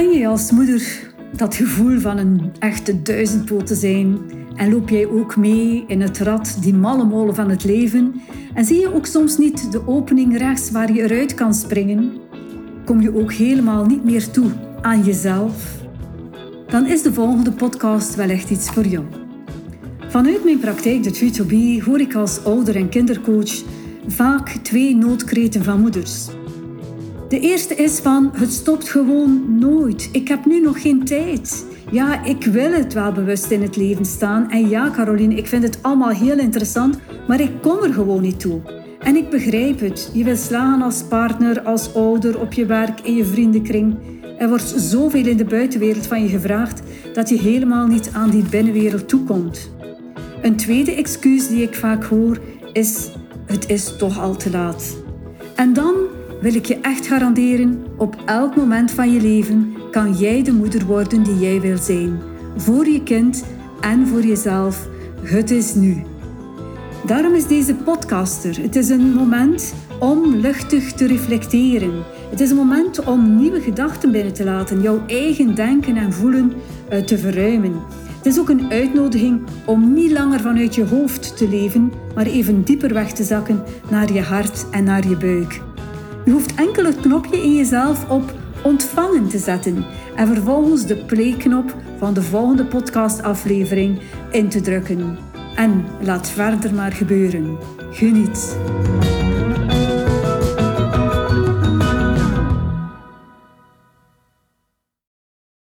jij als moeder dat gevoel van een echte duizendpoot te zijn? En loop jij ook mee in het rad, die malle molen van het leven? En zie je ook soms niet de opening rechts waar je eruit kan springen? Kom je ook helemaal niet meer toe aan jezelf? Dan is de volgende podcast wel echt iets voor jou. Vanuit mijn praktijk, de to Be, hoor ik als ouder- en kindercoach vaak twee noodkreten van moeders. De eerste is van het stopt gewoon nooit. Ik heb nu nog geen tijd. Ja, ik wil het wel bewust in het leven staan. En ja, Caroline, ik vind het allemaal heel interessant, maar ik kom er gewoon niet toe. En ik begrijp het. Je wil slagen als partner, als ouder, op je werk, in je vriendenkring. Er wordt zoveel in de buitenwereld van je gevraagd dat je helemaal niet aan die binnenwereld toekomt. Een tweede excuus die ik vaak hoor is: het is toch al te laat. En dan wil ik je echt garanderen, op elk moment van je leven kan jij de moeder worden die jij wil zijn. Voor je kind en voor jezelf. Het is nu. Daarom is deze podcaster. Het is een moment om luchtig te reflecteren. Het is een moment om nieuwe gedachten binnen te laten, jouw eigen denken en voelen eh, te verruimen. Het is ook een uitnodiging om niet langer vanuit je hoofd te leven, maar even dieper weg te zakken naar je hart en naar je buik. Je hoeft enkel het knopje in jezelf op ontvangen te zetten en vervolgens de play-knop van de volgende podcastaflevering in te drukken. En laat verder maar gebeuren. Geniet.